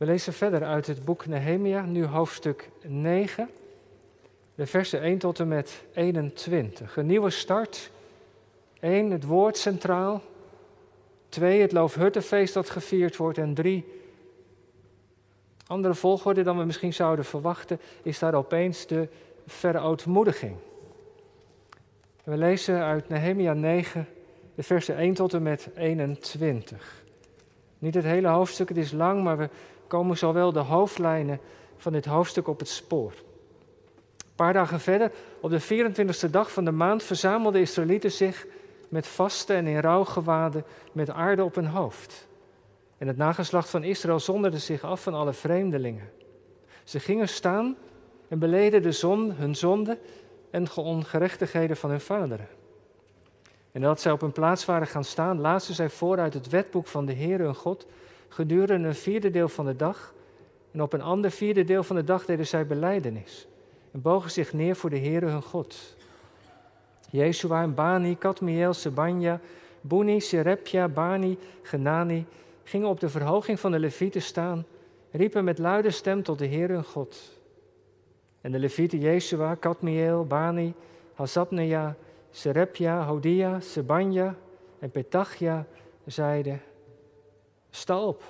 We lezen verder uit het boek Nehemia, nu hoofdstuk 9, de versen 1 tot en met 21. Een nieuwe start. 1. Het woord centraal. 2. Het Loofhuttenfeest dat gevierd wordt. En 3. Andere volgorde dan we misschien zouden verwachten, is daar opeens de verootmoediging. We lezen uit Nehemia 9, de versen 1 tot en met 21. Niet het hele hoofdstuk, het is lang, maar we komen zowel de hoofdlijnen van dit hoofdstuk op het spoor. Een paar dagen verder, op de 24e dag van de maand, verzamelden de Israëlieten zich met vasten en in rouwgewaden met aarde op hun hoofd. En het nageslacht van Israël zonderde zich af van alle vreemdelingen. Ze gingen staan en beleden de zon, hun zonde en ongerechtigheden van hun vaderen. En dat zij op een plaats waren gaan staan, lazen zij vooruit het wetboek van de Heer hun God gedurende een vierde deel van de dag. En op een ander vierde deel van de dag deden zij beleidenis en bogen zich neer voor de Heer hun God. Jeshua en Bani, Kadmiel, Sebanja, Buni, Serepja, Bani, Genani gingen op de verhoging van de Levieten staan, riepen met luide stem tot de Heer hun God. En de Levieten Jeshua, Kadmiel, Bani, Hazabneja, Serepja, Hodia, Sebanja en Petachia zeiden: Sta op,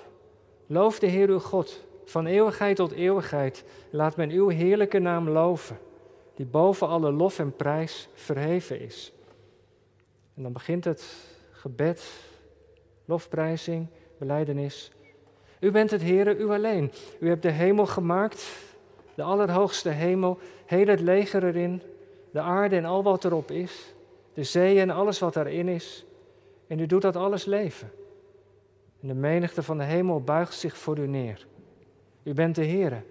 loof de Heer uw God, van eeuwigheid tot eeuwigheid. Laat men uw heerlijke naam loven, die boven alle lof en prijs verheven is. En dan begint het gebed, lofprijzing, beleidenis. U bent het Heere, u alleen. U hebt de hemel gemaakt, de allerhoogste hemel, heel het leger erin, de aarde en al wat erop is, de zee en alles wat daarin is. En u doet dat alles leven. En de menigte van de hemel buigt zich voor u neer. U bent de Heere,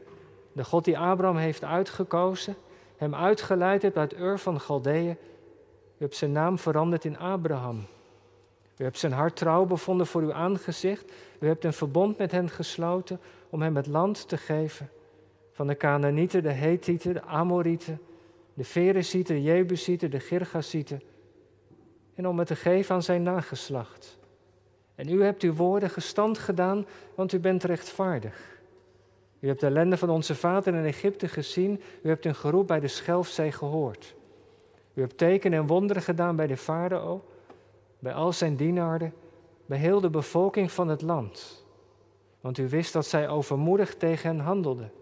de God die Abraham heeft uitgekozen, hem uitgeleid hebt uit Ur van Galdeeën. U hebt zijn naam veranderd in Abraham. U hebt zijn hart trouw bevonden voor uw aangezicht. U hebt een verbond met hen gesloten om hem het land te geven. Van de Canaanieten, de Hethieten, de Amorieten, de Ferezieten, de Jebusieten, de Girgasieten. En om het te geven aan zijn nageslacht. En u hebt uw woorden gestand gedaan, want u bent rechtvaardig. U hebt de ellende van onze vader in Egypte gezien. U hebt een geroep bij de Schelfzee gehoord. U hebt tekenen en wonderen gedaan bij de farao, bij al zijn dienaren, bij heel de bevolking van het land. Want u wist dat zij overmoedig tegen hen handelden.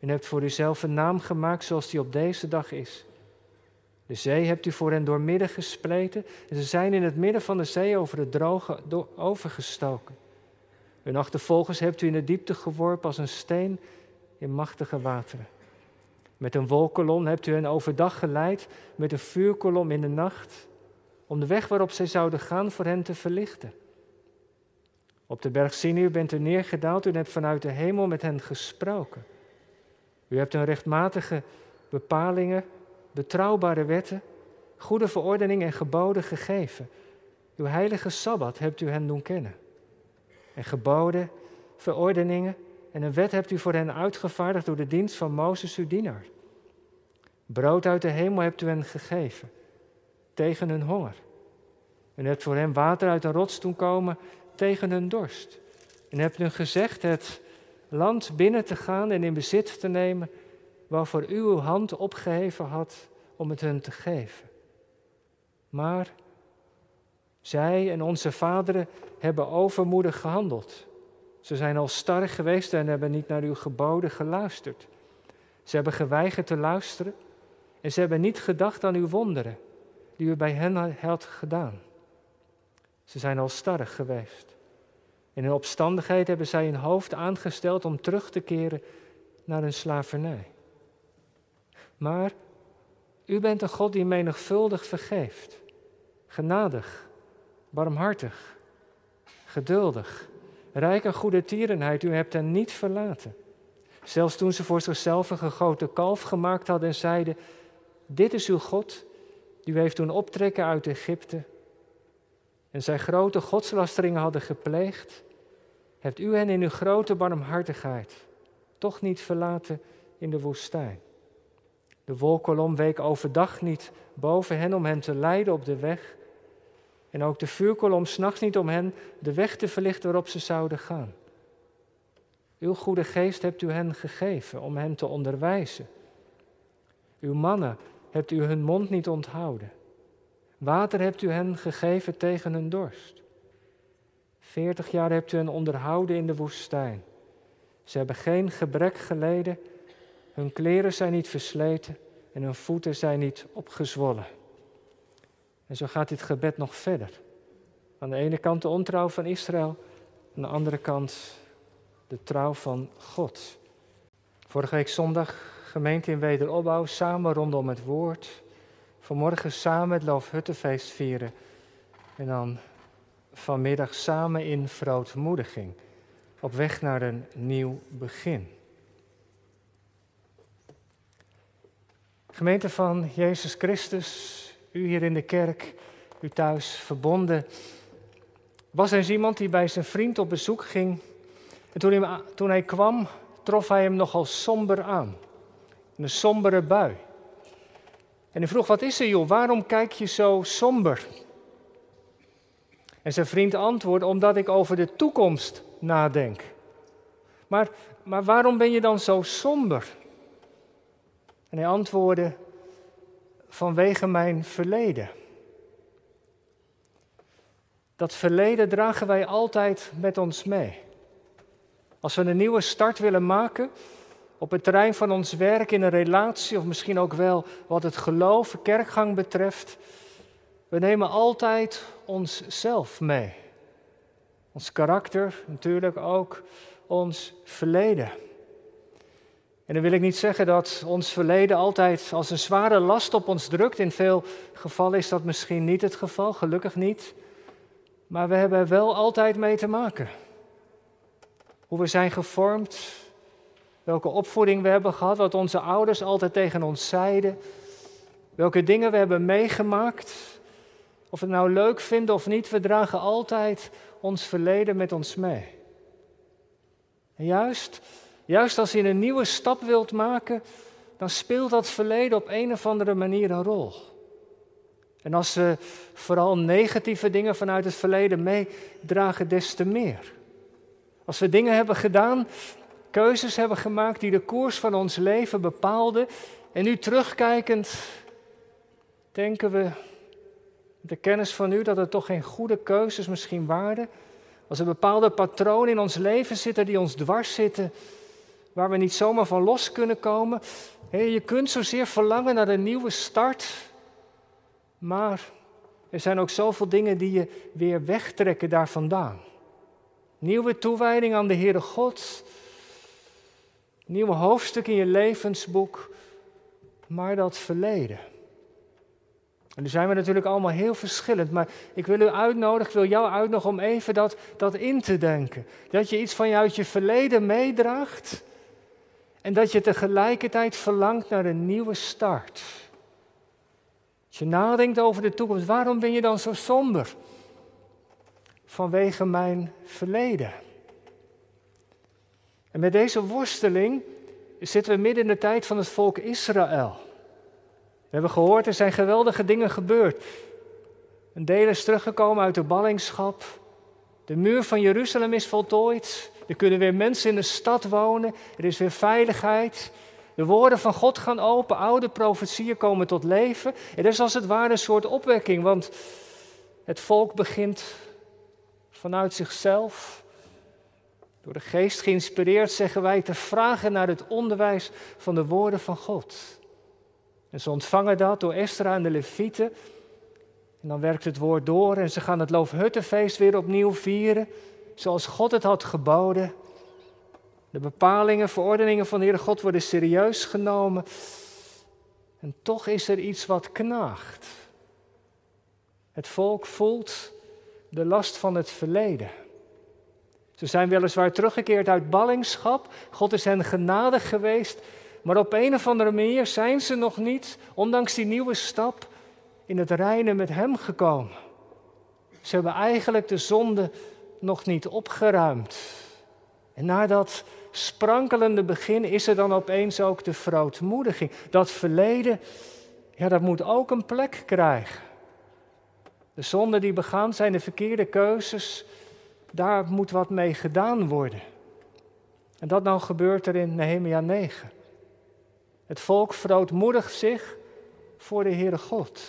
U hebt voor uzelf een naam gemaakt zoals die op deze dag is. De zee hebt u voor hen doormidden gespleten en ze zijn in het midden van de zee over het droge overgestoken. Hun achtervolgers hebt u in de diepte geworpen als een steen in machtige wateren. Met een wolkolom hebt u hen overdag geleid, met een vuurkolom in de nacht, om de weg waarop zij zouden gaan voor hen te verlichten. Op de berg Sinai bent u neergedaald, u hebt vanuit de hemel met hen gesproken. U hebt hun rechtmatige bepalingen, betrouwbare wetten, goede verordeningen en geboden gegeven. Uw heilige Sabbat hebt u hen doen kennen en geboden, verordeningen en een wet hebt u voor hen uitgevaardigd door de dienst van Mozes, uw dienaar. Brood uit de hemel hebt u hen gegeven, tegen hun honger. En hebt voor hen water uit een rots doen komen tegen hun dorst. En hebt hun gezegd het land binnen te gaan en in bezit te nemen, waarvoor u uw hand opgeheven had om het hun te geven. Maar zij en onze vaderen hebben overmoedig gehandeld. Ze zijn al starrig geweest en hebben niet naar uw geboden geluisterd. Ze hebben geweigerd te luisteren en ze hebben niet gedacht aan uw wonderen die u bij hen had gedaan. Ze zijn al starrig geweest. In hun opstandigheid hebben zij hun hoofd aangesteld om terug te keren naar hun slavernij. Maar u bent een God die menigvuldig vergeeft, genadig barmhartig, geduldig, rijk aan goede tierenheid. U hebt hen niet verlaten. Zelfs toen ze voor zichzelf een gegoten kalf gemaakt hadden en zeiden: Dit is uw God, die u heeft doen optrekken uit Egypte. En zij grote godslasteringen hadden gepleegd, hebt u hen in uw grote barmhartigheid toch niet verlaten in de woestijn. De wolkolom week overdag niet boven hen om hen te leiden op de weg, en ook de vuurkolom s'nachts niet om hen de weg te verlichten waarop ze zouden gaan. Uw goede geest hebt u hen gegeven om hen te onderwijzen. Uw mannen hebt u hun mond niet onthouden. Water hebt u hen gegeven tegen hun dorst. Veertig jaar hebt u hen onderhouden in de woestijn. Ze hebben geen gebrek geleden, hun kleren zijn niet versleten en hun voeten zijn niet opgezwollen. En zo gaat dit gebed nog verder. Aan de ene kant de ontrouw van Israël, aan de andere kant de trouw van God. Vorige week zondag gemeente in wederopbouw, samen rondom het woord. Vanmorgen samen het Loofhuttenfeest vieren. En dan vanmiddag samen in verootmoediging. Op weg naar een nieuw begin. Gemeente van Jezus Christus, u hier in de kerk, u thuis verbonden. Was er eens iemand die bij zijn vriend op bezoek ging. En toen hij, toen hij kwam, trof hij hem nogal somber aan. Een sombere bui. En hij vroeg: Wat is er, joh? Waarom kijk je zo somber? En zijn vriend antwoordde: Omdat ik over de toekomst nadenk. Maar, maar waarom ben je dan zo somber? En hij antwoordde: Vanwege mijn verleden. Dat verleden dragen wij altijd met ons mee. Als we een nieuwe start willen maken, op het terrein van ons werk, in een relatie of misschien ook wel wat het geloof, kerkgang betreft. We nemen altijd onszelf mee. Ons karakter, natuurlijk ook ons verleden. En dan wil ik niet zeggen dat ons verleden altijd als een zware last op ons drukt. In veel gevallen is dat misschien niet het geval, gelukkig niet. Maar we hebben er wel altijd mee te maken. Hoe we zijn gevormd, welke opvoeding we hebben gehad, wat onze ouders altijd tegen ons zeiden, welke dingen we hebben meegemaakt. Of we het nou leuk vinden of niet, we dragen altijd ons verleden met ons mee. En juist, juist als je een nieuwe stap wilt maken, dan speelt dat verleden op een of andere manier een rol. En als we vooral negatieve dingen vanuit het verleden meedragen, des te meer. Als we dingen hebben gedaan keuzes hebben gemaakt die de koers van ons leven bepaalden. En nu terugkijkend denken we, de kennis van u, dat het toch geen goede keuzes misschien waren. Als er bepaalde patronen in ons leven zitten die ons dwars zitten, waar we niet zomaar van los kunnen komen. je kunt zozeer verlangen naar een nieuwe start, maar er zijn ook zoveel dingen die je weer wegtrekken daar vandaan. Nieuwe toewijding aan de Heere God, nieuwe hoofdstuk in je levensboek, maar dat verleden. En nu zijn we natuurlijk allemaal heel verschillend, maar ik wil u uitnodigen, ik wil jou uitnodigen om even dat, dat in te denken. Dat je iets van je uit je verleden meedraagt en dat je tegelijkertijd verlangt naar een nieuwe start. Als je nadenkt over de toekomst, waarom ben je dan zo somber? Vanwege mijn verleden. En met deze worsteling zitten we midden in de tijd van het volk Israël. We hebben gehoord, er zijn geweldige dingen gebeurd. Een deel is teruggekomen uit de ballingschap. De muur van Jeruzalem is voltooid. Er kunnen weer mensen in de stad wonen. Er is weer veiligheid. De woorden van God gaan open. Oude profetieën komen tot leven. Het is als het ware een soort opwekking, want het volk begint vanuit zichzelf door de geest geïnspireerd zeggen wij te vragen naar het onderwijs van de woorden van God. En ze ontvangen dat door Estra en de Levieten. En dan werkt het woord door en ze gaan het Loofhuttenfeest weer opnieuw vieren, zoals God het had geboden. De bepalingen, verordeningen van de Heere God worden serieus genomen. En toch is er iets wat knaagt. Het volk voelt de last van het verleden. Ze zijn weliswaar teruggekeerd uit ballingschap. God is hen genadig geweest. Maar op een of andere manier zijn ze nog niet, ondanks die nieuwe stap, in het reine met Hem gekomen. Ze hebben eigenlijk de zonde nog niet opgeruimd. En na dat sprankelende begin is er dan opeens ook de verootmoediging. Dat verleden, ja, dat moet ook een plek krijgen. De zonden die begaan zijn, de verkeerde keuzes, daar moet wat mee gedaan worden. En dat nou gebeurt er in Nehemia 9. Het volk verootmoedigt zich voor de Heere God.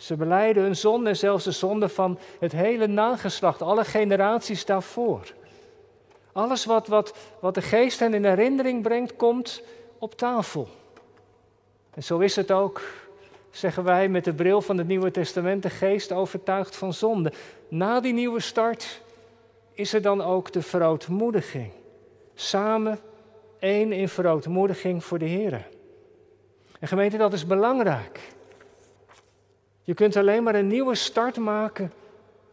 Ze beleiden hun zonde en zelfs de zonde van het hele nageslacht, alle generaties daarvoor. Alles wat, wat, wat de geest hen in herinnering brengt, komt op tafel. En zo is het ook, zeggen wij met de bril van het Nieuwe Testament, de geest overtuigd van zonde. Na die nieuwe start is er dan ook de verootmoediging. Samen één in verootmoediging voor de Heer. En gemeente, dat is belangrijk. Je kunt alleen maar een nieuwe start maken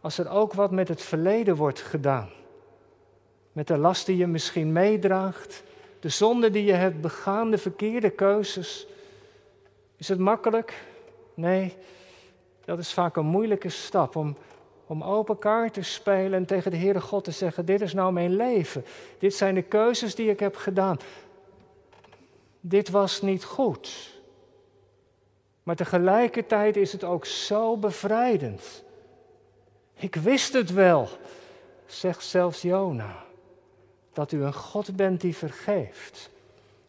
als er ook wat met het verleden wordt gedaan. Met de last die je misschien meedraagt, de zonde die je hebt begaan, de verkeerde keuzes. Is het makkelijk? Nee, dat is vaak een moeilijke stap om, om open kaart te spelen en tegen de Heere God te zeggen: Dit is nou mijn leven. Dit zijn de keuzes die ik heb gedaan. Dit was niet goed. Maar tegelijkertijd is het ook zo bevrijdend. Ik wist het wel, zegt zelfs Jona, dat u een God bent die vergeeft.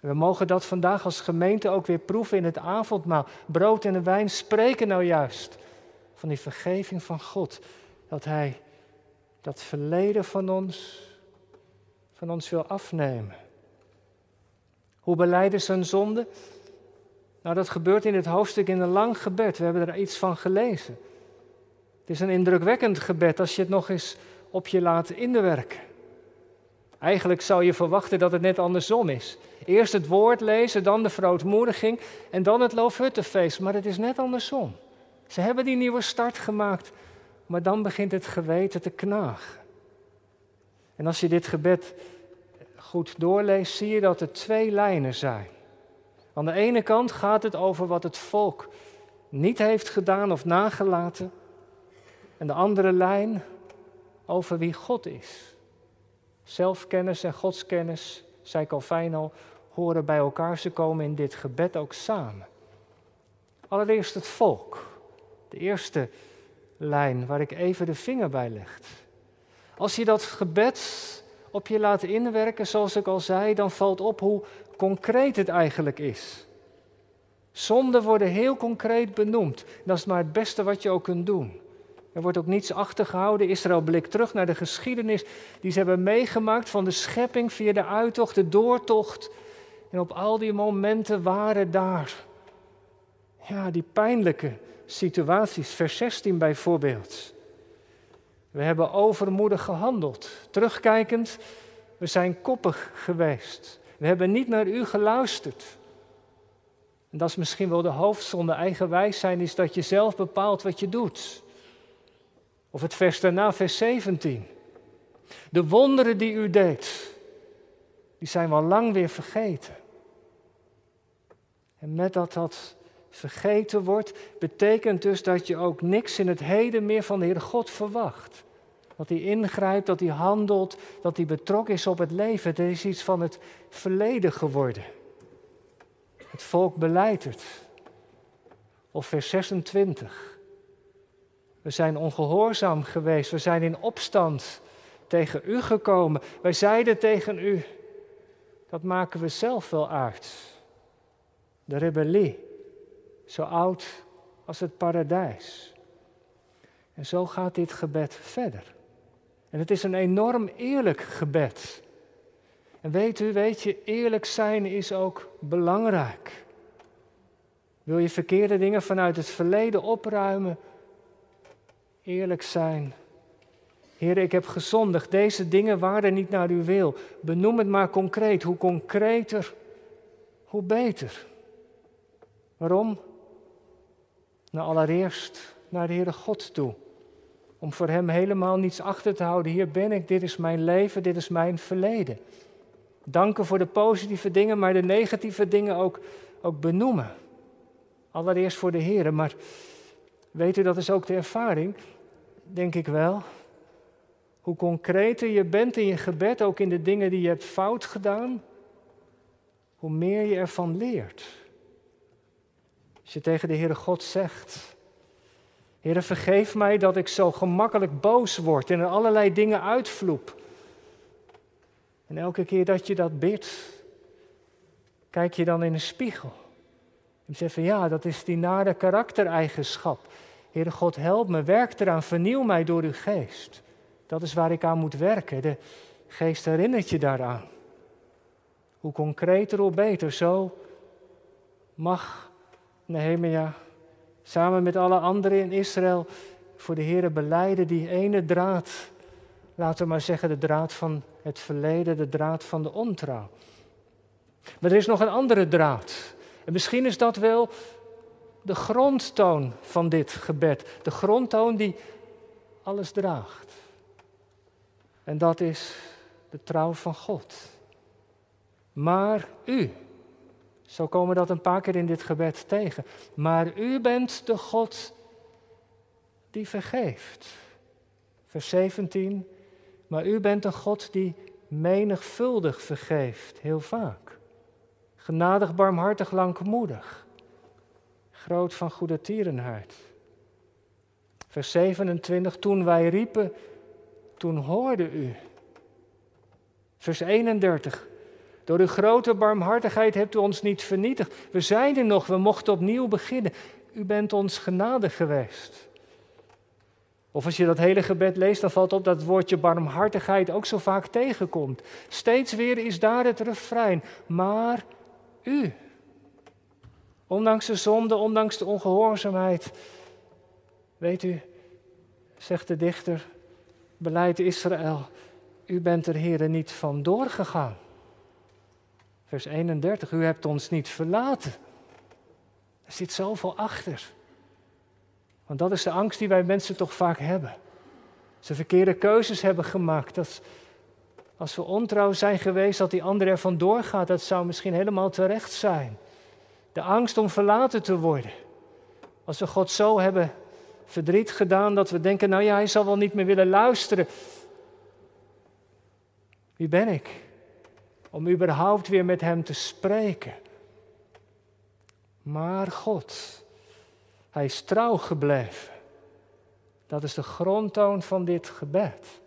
We mogen dat vandaag als gemeente ook weer proeven in het avondmaal. Brood en de wijn spreken nou juist van die vergeving van God. Dat Hij dat verleden van ons, van ons wil afnemen. Hoe beleiden ze hun zonde? Nou, dat gebeurt in het hoofdstuk in een lang gebed. We hebben er iets van gelezen. Het is een indrukwekkend gebed als je het nog eens op je laat inwerken. Eigenlijk zou je verwachten dat het net andersom is. Eerst het woord lezen, dan de verootmoediging en dan het loofhuttenfeest. Maar het is net andersom. Ze hebben die nieuwe start gemaakt, maar dan begint het geweten te knagen. En als je dit gebed goed doorleest, zie je dat er twee lijnen zijn. Aan de ene kant gaat het over wat het volk niet heeft gedaan of nagelaten. En de andere lijn over wie God is. Zelfkennis en godskennis, zei Calvijn al, horen bij elkaar. Ze komen in dit gebed ook samen. Allereerst het volk. De eerste lijn waar ik even de vinger bij leg. Als je dat gebed op je laat inwerken, zoals ik al zei, dan valt op hoe concreet het eigenlijk is. Zonden worden heel concreet benoemd. Dat is maar het beste wat je ook kunt doen. Er wordt ook niets achtergehouden. Israël blikt terug naar de geschiedenis die ze hebben meegemaakt van de schepping via de uittocht, de doortocht. En op al die momenten waren daar, ja, die pijnlijke situaties. Vers 16 bijvoorbeeld. We hebben overmoedig gehandeld. Terugkijkend, we zijn koppig geweest. We hebben niet naar u geluisterd. En dat is misschien wel de hoofdzonde. Eigenwijs zijn is dat je zelf bepaalt wat je doet. Of het vers daarna, vers 17. De wonderen die u deed, die zijn wel lang weer vergeten. En met dat dat vergeten wordt, betekent dus dat je ook niks in het heden meer van de Heer God verwacht. Dat hij ingrijpt, dat hij handelt, dat hij betrokken is op het leven. Het is iets van het verleden geworden. Het volk beleidt het. Of vers 26. We zijn ongehoorzaam geweest. We zijn in opstand tegen u gekomen. Wij zeiden tegen u, dat maken we zelf wel uit. De rebellie, zo oud als het paradijs. En zo gaat dit gebed verder. En het is een enorm eerlijk gebed. En weet u, weet je, eerlijk zijn is ook belangrijk. Wil je verkeerde dingen vanuit het verleden opruimen? Eerlijk zijn. Heer, ik heb gezondigd. Deze dingen waren niet naar uw wil. Benoem het maar concreet. Hoe concreter, hoe beter. Waarom? Nou, allereerst naar de Heere God toe. Om voor Hem helemaal niets achter te houden. Hier ben ik, dit is mijn leven, dit is mijn verleden. Danken voor de positieve dingen, maar de negatieve dingen ook, ook benoemen. Allereerst voor de Heer. Maar weet u, dat is ook de ervaring, denk ik wel. Hoe concreter je bent in je gebed, ook in de dingen die je hebt fout gedaan, hoe meer je ervan leert. Als je tegen de Heere God zegt, Heere, vergeef mij dat ik zo gemakkelijk boos word en er allerlei dingen uitvloep. En elke keer dat je dat bidt, kijk je dan in een spiegel. En zeg van ja, dat is die nare karaktereigenschap. Heere God, help me, werk eraan, vernieuw mij door uw geest. Dat is waar ik aan moet werken. De geest herinnert je daaraan. Hoe concreter, hoe beter. Zo mag Nehemia samen met alle anderen in Israël voor de Heer beleiden die ene draad, laten we maar zeggen de draad van het verleden, de draad van de ontrouw. Maar er is nog een andere draad. En misschien is dat wel de grondtoon van dit gebed. De grondtoon die alles draagt. En dat is de trouw van God. Maar u, zo komen we dat een paar keer in dit gebed tegen. Maar u bent de God die vergeeft. Vers 17. Maar u bent een God die menigvuldig vergeeft, heel vaak. Genadig, barmhartig, langmoedig. Groot van goede tierenheid. Vers 27. Toen wij riepen, toen hoorde u. Vers 31. Door uw grote barmhartigheid hebt u ons niet vernietigd. We zijn er nog, we mochten opnieuw beginnen. U bent ons genadig geweest. Of als je dat hele gebed leest, dan valt op dat het woordje barmhartigheid ook zo vaak tegenkomt. Steeds weer is daar het refrein. Maar u. Ondanks de zonde, ondanks de ongehoorzaamheid. Weet u, zegt de dichter, beleid Israël, u bent er heren niet van doorgegaan. Vers 31, u hebt ons niet verlaten. Er zit zoveel achter. Want dat is de angst die wij mensen toch vaak hebben. Ze verkeerde keuzes hebben gemaakt. Dat als we ontrouw zijn geweest, dat die ander er vandoor gaat, dat zou misschien helemaal terecht zijn. De angst om verlaten te worden. Als we God zo hebben verdriet gedaan dat we denken, nou ja, hij zal wel niet meer willen luisteren. Wie ben ik? Om überhaupt weer met hem te spreken. Maar God, hij is trouw gebleven. Dat is de grondtoon van dit gebed.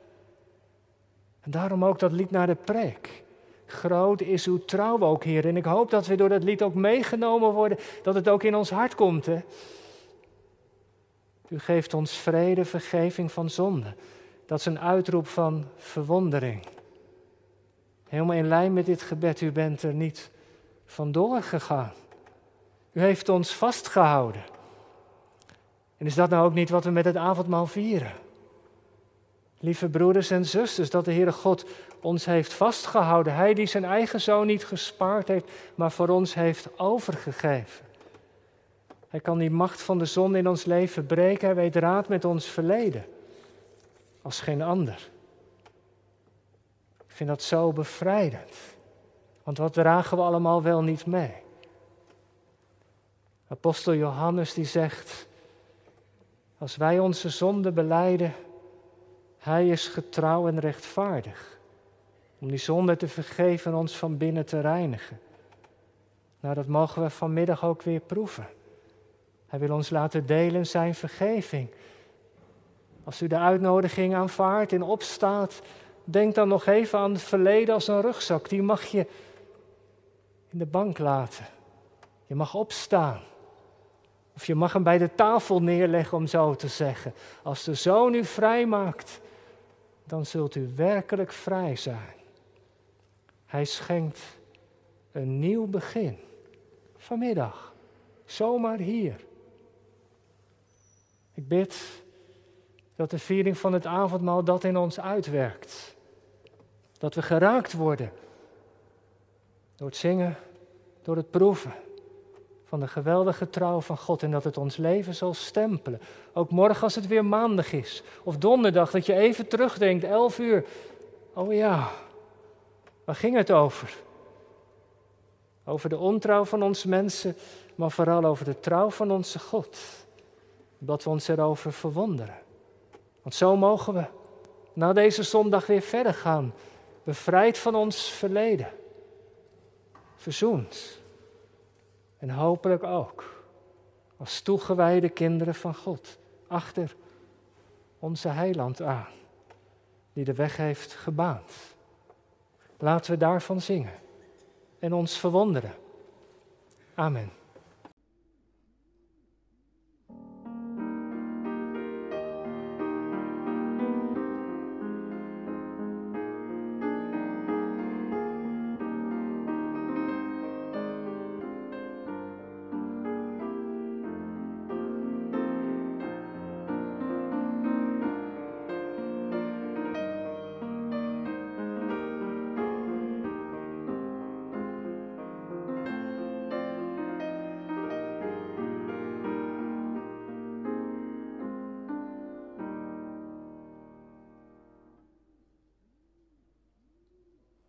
En daarom ook dat lied naar de preek. Groot is uw trouw ook, Heer. En ik hoop dat we door dat lied ook meegenomen worden, dat het ook in ons hart komt. Hè? U geeft ons vrede, vergeving van zonde. Dat is een uitroep van verwondering. Helemaal in lijn met dit gebed, u bent er niet vandoor gegaan. U heeft ons vastgehouden. En is dat nou ook niet wat we met het avondmaal vieren? Lieve broeders en zusters, dat de Heere God ons heeft vastgehouden. Hij die zijn eigen zoon niet gespaard heeft, maar voor ons heeft overgegeven. Hij kan die macht van de zon in ons leven breken. Hij weet raad met ons verleden. Als geen ander. Vind dat zo bevrijdend. Want wat dragen we allemaal wel niet mee? Apostel Johannes die zegt, als wij onze zonde beleiden, hij is getrouw en rechtvaardig. Om die zonde te vergeven en ons van binnen te reinigen. Nou, dat mogen we vanmiddag ook weer proeven. Hij wil ons laten delen zijn vergeving. Als u de uitnodiging aanvaardt en opstaat, denk dan nog even aan het verleden als een rugzak. Die mag je in de bank laten. Je mag opstaan. Of je mag hem bij de tafel neerleggen, om zo te zeggen. Als de zoon u vrij maakt, dan zult u werkelijk vrij zijn. Hij schenkt een nieuw begin. Vanmiddag. Zomaar hier. Ik bid dat de viering van het avondmaal dat in ons uitwerkt. Dat we geraakt worden door het zingen, door het proeven van de geweldige trouw van God en dat het ons leven zal stempelen. Ook morgen als het weer maandag is of donderdag, dat je even terugdenkt, elf uur. Oh ja, waar ging het over? Over de ontrouw van onze mensen, maar vooral over de trouw van onze God. Dat we ons erover verwonderen. Want zo mogen we na deze zondag weer verder gaan, bevrijd van ons verleden, verzoend en hopelijk ook als toegewijde kinderen van God achter onze heiland aan, die de weg heeft gebaand. Laten we daarvan zingen en ons verwonderen. Amen.